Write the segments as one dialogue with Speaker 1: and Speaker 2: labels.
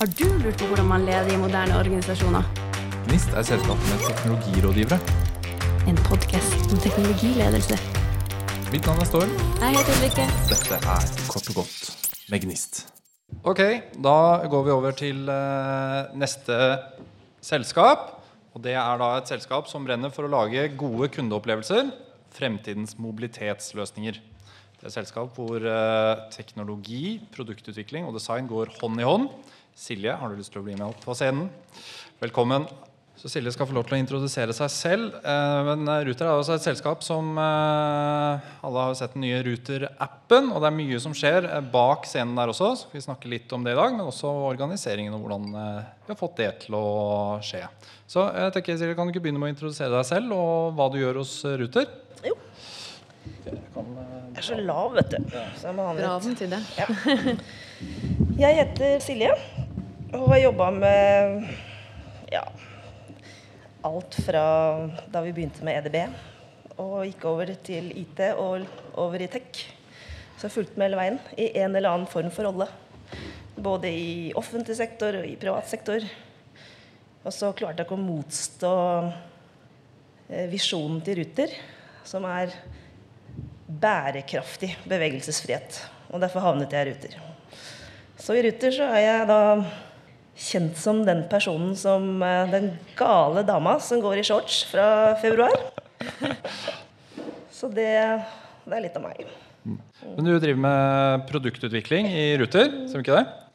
Speaker 1: Har du lurt på hvordan man leder i moderne organisasjoner?
Speaker 2: GNIST er selskapet med teknologirådgivere.
Speaker 1: En podkast om teknologiledelse.
Speaker 2: Mitt navn er Storm.
Speaker 1: Jeg heter Ulrikke.
Speaker 2: Dette er kort og godt med GNIST. Ok, da går vi over til eh, neste selskap. Og det er da et selskap som brenner for å lage gode kundeopplevelser. Fremtidens mobilitetsløsninger. Det er et selskap hvor eh, teknologi, produktutvikling og design går hånd i hånd. Silje, har du lyst til å bli med opp på scenen? Velkommen. Så Silje skal få lov til å introdusere seg selv. Eh, men Ruter er også et selskap som eh, Alle har sett den nye Ruter-appen. Og det er mye som skjer eh, bak scenen der også. Så vi snakker litt om det i dag. Men også organiseringen og hvordan eh, vi har fått det til å skje. Så jeg tenker, Silje, kan du ikke begynne med å introdusere deg selv og hva du gjør hos eh, Ruter?
Speaker 3: Jo. Jeg er så lav, vet du. Så jeg må ha den
Speaker 1: Bra den til det.
Speaker 3: Jeg heter Silje og har jobba med ja, alt fra da vi begynte med EDB og gikk over til IT og over i tech. Så jeg har fulgt med hele veien i en eller annen form for rolle. Både i offentlig sektor og i privat sektor. Og så klarte jeg ikke å motstå eh, visjonen til Ruter, som er bærekraftig bevegelsesfrihet. Og derfor havnet jeg i Ruter. Så i Ruter så er jeg da kjent som den personen som eh, Den gale dama som går i shorts fra februar. Så det, det er litt av meg.
Speaker 2: Men du driver med produktutvikling i Ruter, stemmer ikke det?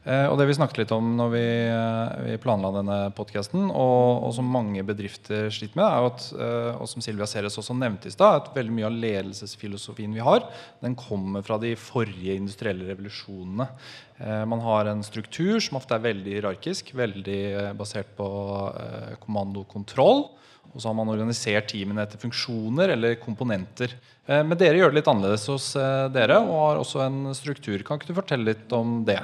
Speaker 2: Eh, og det vi snakket litt om når vi, eh, vi planla denne podkasten, og, og som mange bedrifter sliter med, er at, eh, og som Silvia Ceres også nevnte i stad, at veldig mye av ledelsesfilosofien vi har, den kommer fra de forrige industrielle revolusjonene. Man har en struktur som ofte er veldig hierarkisk, veldig basert på eh, kommando og så har man organisert teamene etter funksjoner eller komponenter. Men dere gjør det litt annerledes hos dere og har også en struktur. Kan ikke du fortelle litt om det?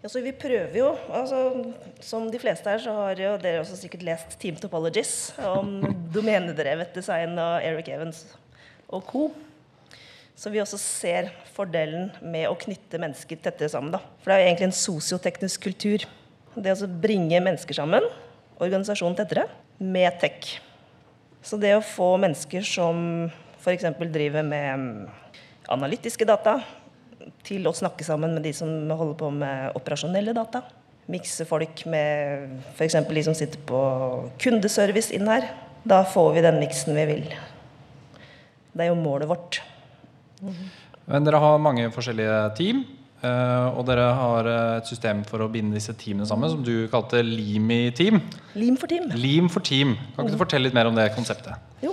Speaker 3: Ja, så vi prøver jo, altså, Som de fleste her, så har jo dere også sikkert lest Team Topologies om domenedrevet design av Eric Evans og co. Så vi også ser fordelen med å knytte mennesker tettere sammen. Da. For det er jo egentlig en sosioteknisk kultur. Det å bringe mennesker sammen, organisasjonen tettere, med tech. Så det å få mennesker som f.eks. driver med mm, analytiske data, til å snakke sammen med de som holder på med operasjonelle data. Mikse folk med f.eks. de som sitter på kundeservice inn her. Da får vi den miksen vi vil. Det er jo målet vårt.
Speaker 2: Men dere har mange forskjellige team. eh, Og dere har eh, et system for å binde disse teamene sammen, som du kalte Limi-team.
Speaker 3: Lim for team.
Speaker 2: Lim for team. Kan ikke du fortelle litt mer om det konseptet?
Speaker 3: Jo,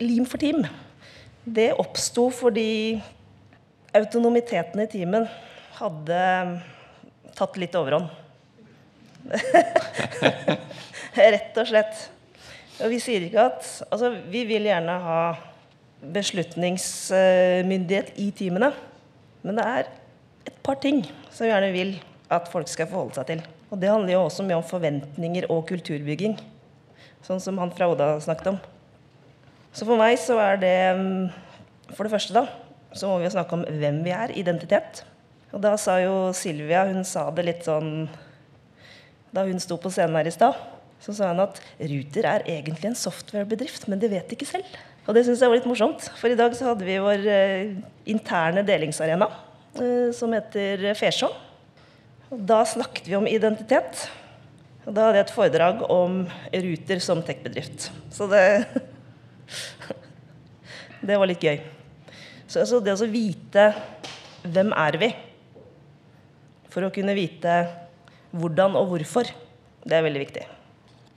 Speaker 3: lim for team. Det oppsto fordi autonomiteten i teamen hadde tatt litt overhånd. Rett og slett. Og vi sier ikke at Altså, vi vil gjerne ha beslutningsmyndighet i teamene. Men det er et par ting som vi gjerne vil at folk skal forholde seg til. Og det handler jo også mye om forventninger og kulturbygging. Sånn som han fra Oda snakket om. Så for meg så er det mm, For det første, da, så må vi jo snakke om hvem vi er. Identitet. Og da sa jo Silvia Hun sa det litt sånn Da hun sto på scenen her i stad, så sa hun at Ruter er egentlig en softwarebedrift, men det vet ikke selv. Og det syns jeg var litt morsomt. For i dag så hadde vi vår eh, interne delingsarena eh, som heter Ferså. Og da snakket vi om identitet. Og da hadde jeg et foredrag om Ruter som tech-bedrift. Så det Det var litt gøy. Så altså det å vite hvem er vi, for å kunne vite hvordan og hvorfor, det er veldig viktig.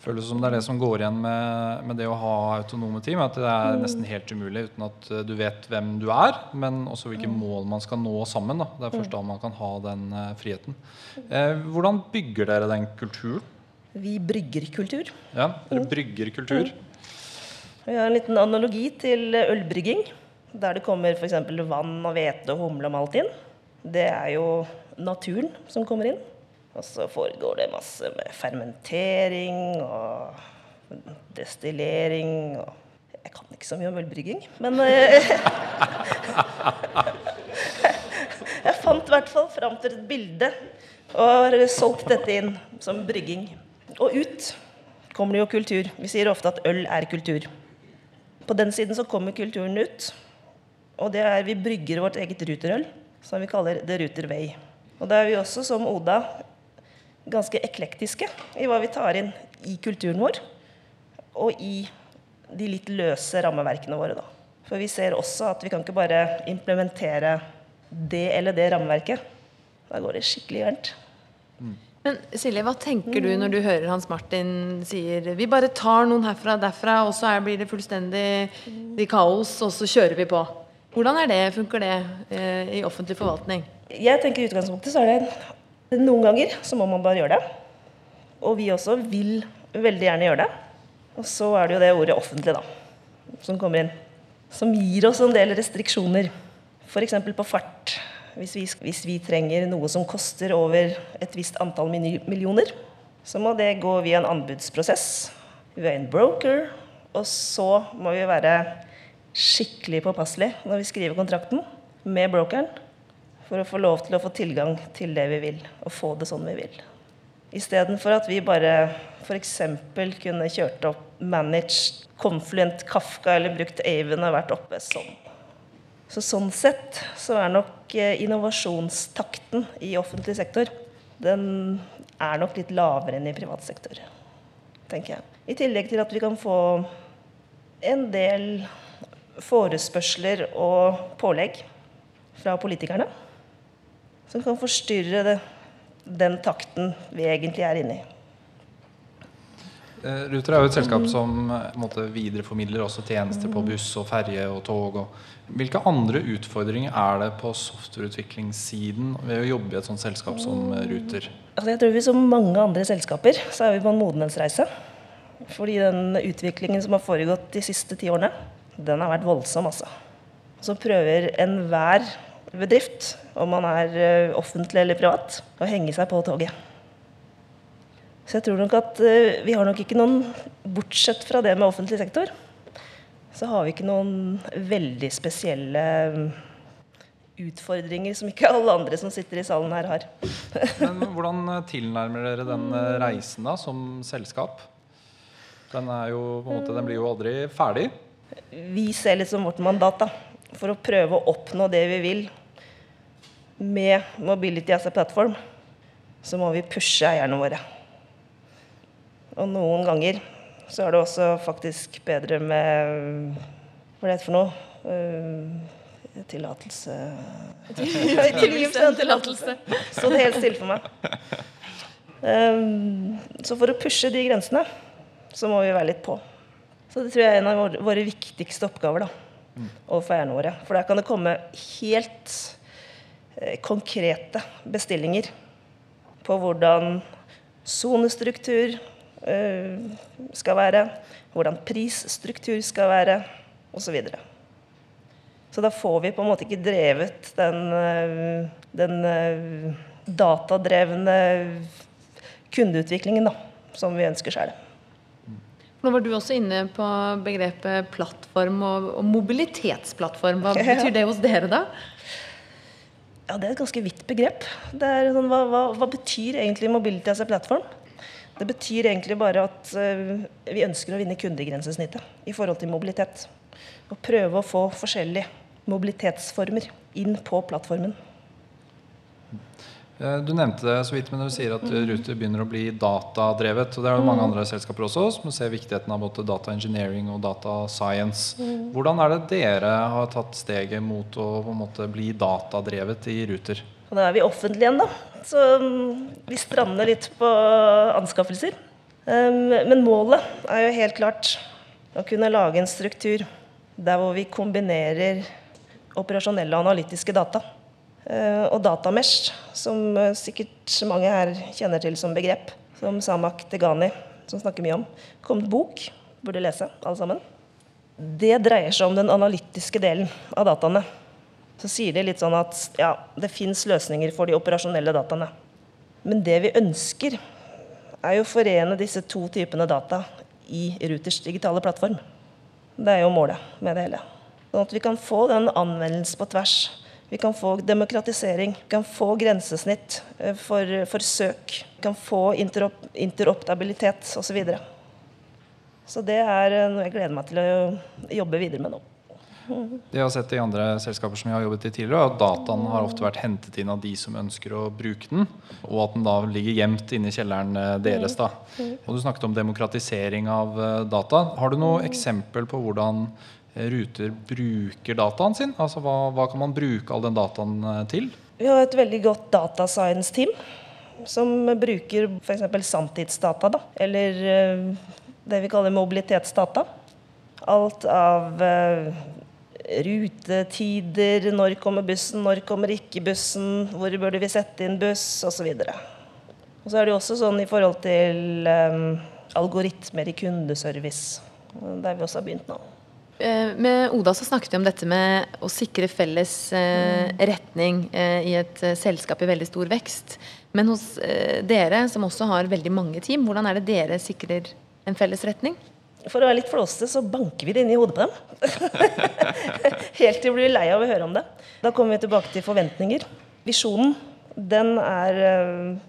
Speaker 2: Føles som det er det som går igjen med, med det å ha autonome team. At det er nesten helt umulig uten at eh, du vet hvem du er, men også hvilke mål man skal nå sammen. Da. Det er først da man kan ha den eh, friheten. Eh, hvordan bygger dere den kulturen?
Speaker 3: Vi brygger kultur.
Speaker 2: Ja, dere brygger kultur.
Speaker 3: Vi har en liten analogi til ølbrygging, der det kommer f.eks. vann og hvete og humle og malt inn. Det er jo naturen som kommer inn. Og så foregår det masse med fermentering og destillering og Jeg kan ikke så mye om ølbrygging, men eh, Jeg fant i hvert fall fram til et bilde og har solgt dette inn som brygging. Og ut kommer det jo kultur. Vi sier ofte at øl er kultur. På den siden så kommer kulturen ut. Og det er vi brygger vårt eget ruterøl, som vi kaller The Ruter Way. Og da er vi også, som Oda, ganske eklektiske i hva vi tar inn i kulturen vår, og i de litt løse rammeverkene våre, da. For vi ser også at vi kan ikke bare implementere det eller det rammeverket. Da går det skikkelig gærent.
Speaker 4: Men Silje, hva tenker du når du hører Hans Martin sier vi bare tar noen herfra og derfra, og så blir det fullstendig kaos, og så kjører vi på? Hvordan er det, funker det eh, i offentlig forvaltning?
Speaker 3: Jeg tenker i utgangspunktet så er det noen ganger så må man bare gjøre det. Og vi også vil veldig gjerne gjøre det. Og så er det jo det ordet offentlig, da, som kommer inn. Som gir oss en del restriksjoner. F.eks. på fart. Hvis vi, hvis vi, trenger noe som koster over et visst antall millioner, så må det gå via en anbudsprosess. Vi er en broker, og så må vi være skikkelig påpasselig når vi skriver kontrakten med brokeren for å få lov til å få tilgang til det vi vil, og få det sånn vi vil. Istedenfor at vi bare f.eks. kunne kjørt opp managed Confluent Kafka eller brukt Aven og vært oppe sånn. Så sånn sett så er nok eh, innovasjonstakten i offentlig sektor den er nok litt lavere enn i privat sektor, tenker jeg. I tillegg til at vi kan få en del forespørsler og pålegg fra politikerne som kan forstyrre det, den takten vi egentlig er inne i.
Speaker 2: Eh, Ruter er jo et selskap som eh, måte, videreformidler også tjenester på buss og ferje og tog. Og hvilke andre utfordringer er det på softwareutviklingssiden ved å jobbe i et sånt selskap som eh, Ruter?
Speaker 3: Altså jeg tror vi Som mange andre selskaper så er vi på en modenhetsreise. Fordi den utviklingen som har foregått de siste ti årene, den har vært voldsom. altså. Så prøver enhver bedrift, om man er offentlig eller privat, å henge seg på toget. Så jeg tror nok at uh, vi har nok ikke noen Bortsett fra det med offentlig sektor, så har vi ikke noen veldig spesielle mm, utfordringer som ikke alle andre som sitter i salen her, har.
Speaker 2: Men hvordan tilnærmer dere den eh, reisen da, som selskap? Den, jo, måte, den blir jo aldri ferdig.
Speaker 3: Vi ser litt som vårt mandat da, for å prøve å oppnå det vi vil med Mobility as a platform. Så må vi pushe eierne våre. Og noen ganger så er det også faktisk bedre med Hva er det for noe? Uh, tillatelse
Speaker 4: Tillatelse.
Speaker 3: Så det helt stille for meg. Um, så for å pushe de grensene, så må vi være litt på. Så det tror jeg er en av våre, viktigste oppgaver da, overfor eierne våre. For der kan det komme helt eh, konkrete bestillinger på hvordan sonestruktur, Eh, skal være, hvordan prisstruktur skal være, osv. Så, så da får vi på en måte ikke drevet den, eh, den datadrevne kundeutviklingen da, som vi ønsker sjøl.
Speaker 4: Nå var du også inne på begrepet plattform og, og mobilitetsplattform. Hva betyr det hos dere, da?
Speaker 3: Ja, Det er et ganske vidt begrep. Sånn, hva, hva, hva, betyr egentlig mobility as a platform? Det betyr egentlig bare at uh, vi ønsker å vinne kundegrensesnittet i forhold til mobilitet. Og prøve å få forskjellige mobilitetsformer inn på plattformen.
Speaker 2: Eh, du nevnte det så vidt, men du sier at Ruter begynner å bli datadrevet. og Det er det mange andre selskaper også som ser viktigheten av både data engineering og data science. Hvordan er det dere har tatt steget mot å måte, bli datadrevet i Ruter?
Speaker 3: Og da er vi offentlige igjen, da. Så um, vi strander litt på anskaffelser. Um, men målet er jo helt klart å kunne lage en struktur der hvor vi kombinerer operasjonelle og analytiske data. Uh, og datamesh, som uh, sikkert mange her kjenner til som begrep, som Samak Tegani, som snakker mye om. kom til bok, burde lese alle sammen. Det dreier seg om den analytiske delen av dataene så sier de litt sånn at ja, det fins løsninger for de operasjonelle dataene. Men det vi ønsker, er jo å forene disse to typene data i Ruters digitale plattform. Det er jo målet med det hele. Sånn at vi kan få den anvendelsen på tvers. Vi kan få demokratisering. Vi kan få grensesnitt eh, for, for søk. Vi kan få interop interoptabilitet osv. Så, videre. så det er eh, noe jeg gleder meg til å jobbe videre med nå.
Speaker 2: Det jeg har sett i andre selskaper som jeg har jobbet i tidligere, er at dataen har ofte vært hentet inn av de som ønsker å bruke den, og at den da ligger gjemt inne i kjelleren eh, deres. da. Og Du snakket om demokratisering av data. Har du noe eksempel på hvordan Ruter bruker dataen sin? Altså hva, hva kan man bruke all den dataen eh, til?
Speaker 3: Vi har et veldig godt data science-team som bruker f.eks. sanntidsdata. Da, eller uh, det vi kaller mobilitetsdata. Alt av uh, rutetider, når kommer bussen, når kommer ikke bussen, hvor burde vi sette inn buss, osv. Og så er det jo også sånn i forhold til um, algoritmer i kundeservice, der vi også har begynt nå.
Speaker 4: Eh, med Oda så snakket vi om dette med å sikre felles eh, retning eh, i et selskap i veldig stor vekst. Men hos dere, som også har veldig mange team, hvordan er det dere sikrer en felles retning?
Speaker 3: For å være litt flåste, så banker vi det inn i hodet på dem. Helt til de blir lei av å høre om det. Da kommer vi tilbake til forventninger. Visjonen, den, er,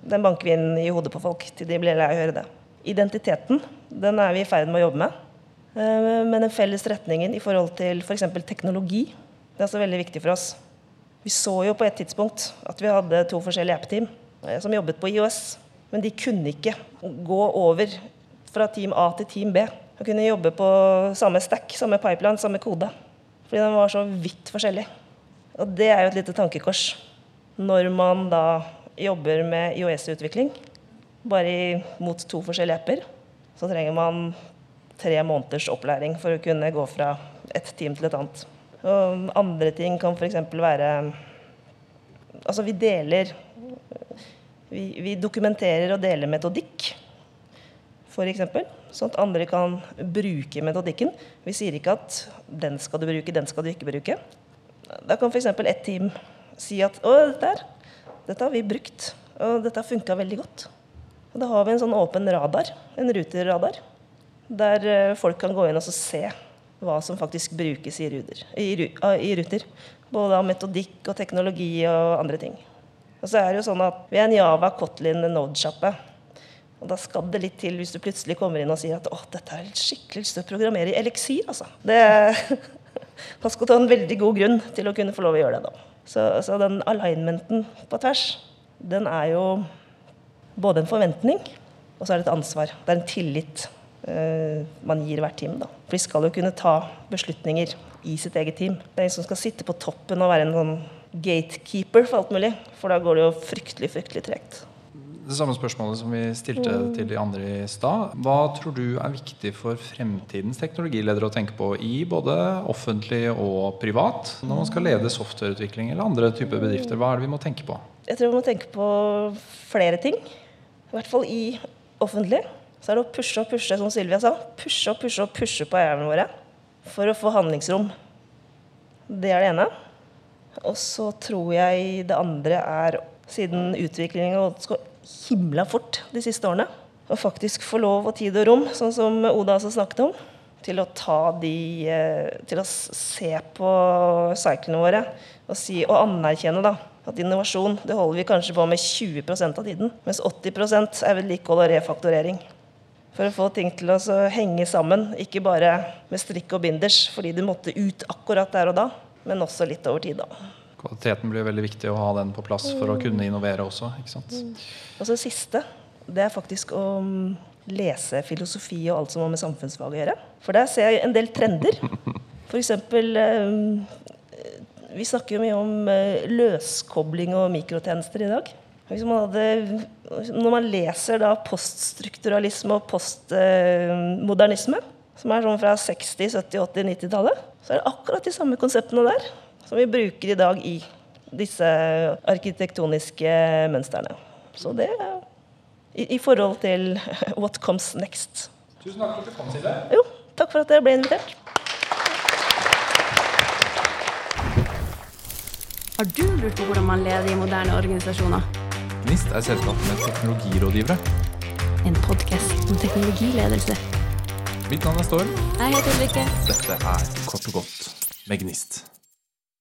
Speaker 3: den banker vi inn i hodet på folk til de blir lei av å høre det. Identiteten, den er vi i ferd med å jobbe med. Eh, men den felles retningen i forhold til f.eks. For teknologi det er også veldig viktig for oss. Vi så jo på et tidspunkt at vi hadde to forskjellige app-team eh, som jobbet på IOS. Men de kunne ikke gå over fra team A til team B. Og kunne jobbe på samme stack, samme pipeline, samme kode. Fordi den var så vidt forskjellig. Og det er jo et lite tankekors når man da jobber med IOS-utvikling bare mot to forskjellige apper. Så trenger man tre måneders opplæring for å kunne gå fra et team til et annet. Og andre ting kan f.eks. være Altså, vi deler vi, vi, dokumenterer og deler metodikk, f.eks. Sånn at andre kan bruke metodikken. Vi sier ikke at 'den skal du bruke, den skal du ikke bruke'. Da kan f.eks. ett team si at 'å, dette, her, dette har vi brukt, og dette har funka veldig godt'. Og da har vi en sånn åpen radar, en ruterradar, der eh, folk kan gå inn og se hva som faktisk brukes i, ruter, i, i ruter. Både av metodikk og teknologi og andre ting. Og så er det jo sånn at Vi er en Java Kotlin Node-sjappe. Og Da skal det litt til hvis du plutselig kommer inn og sier at å, dette er skikkelig lyst til å programmere i eliksir. altså. Det, Man skal ta en veldig god grunn til å kunne få lov å gjøre det. da. Så, så den alignmenten på tvers, den er jo både en forventning, og så er det et ansvar. Det er en tillit man gir hvert team. Da. For de skal jo kunne ta beslutninger i sitt eget team. Det er en som skal sitte på toppen og være en sånn gatekeeper for alt mulig. For da går det jo fryktelig, fryktelig tregt.
Speaker 2: Det samme spørsmålet som vi stilte mm. til de andre i stad. Hva tror du er viktig for fremtidens teknologiledere å tenke på i både offentlig og privat når man skal lede softwareutvikling eller andre typer bedrifter? Hva er det vi må tenke på?
Speaker 3: Jeg tror vi må tenke på flere ting. I hvert fall i offentlig så er det å pushe og pushe, som Sylvia sa. Pushe og pushe og pushe på eierne våre for å få handlingsrom. Det er det ene. Og så tror jeg det andre er, siden utviklingen har gått himla fort de siste årene, å faktisk få lov og tid og rom, sånn som Oda også snakket om, til å ta de eh, Til å se på cyclene våre og, si, og anerkjenne da, at innovasjon det holder vi kanskje på med 20% av tiden, mens 80% er vedlikehold og refaktorering for å få ting til å henge sammen. Ikke bare med strikk og binders fordi du måtte ut akkurat der og da, men også litt over tid. da.
Speaker 2: Kvaliteten blir veldig viktig å ha den på plass for å kunne innovere også. ikke sant? Mm.
Speaker 3: Og så siste, det er faktisk å mm, lese filosofi og alt som har med samfunnsfag å gjøre. For der ser jeg en del trender. F.eks. Eh, vi snakker jo mye om eh, løskobling og mikrotjenester i dag. Hvis Man hadde, når man leser da poststrukturalisme og postmodernisme, som er sånn fra 60-, 70-, 80-, 90-tallet, så er det akkurat de samme konseptene der som vi bruker i dag i disse arkitektoniske mønstrene. Så det er i, i forhold til what comes next.
Speaker 2: Tusen takk for at du kom, Silje.
Speaker 3: Jo, takk for at jeg ble invitert.
Speaker 1: Har du lurt på hvordan man leder i moderne organisasjoner?
Speaker 2: NIST er selskapet med teknologirådgivere.
Speaker 1: En podkast om teknologiledelse.
Speaker 2: Mitt navn er Storm.
Speaker 1: Jeg heter Ulrikke.
Speaker 2: Dette er Kort og godt med Gnist.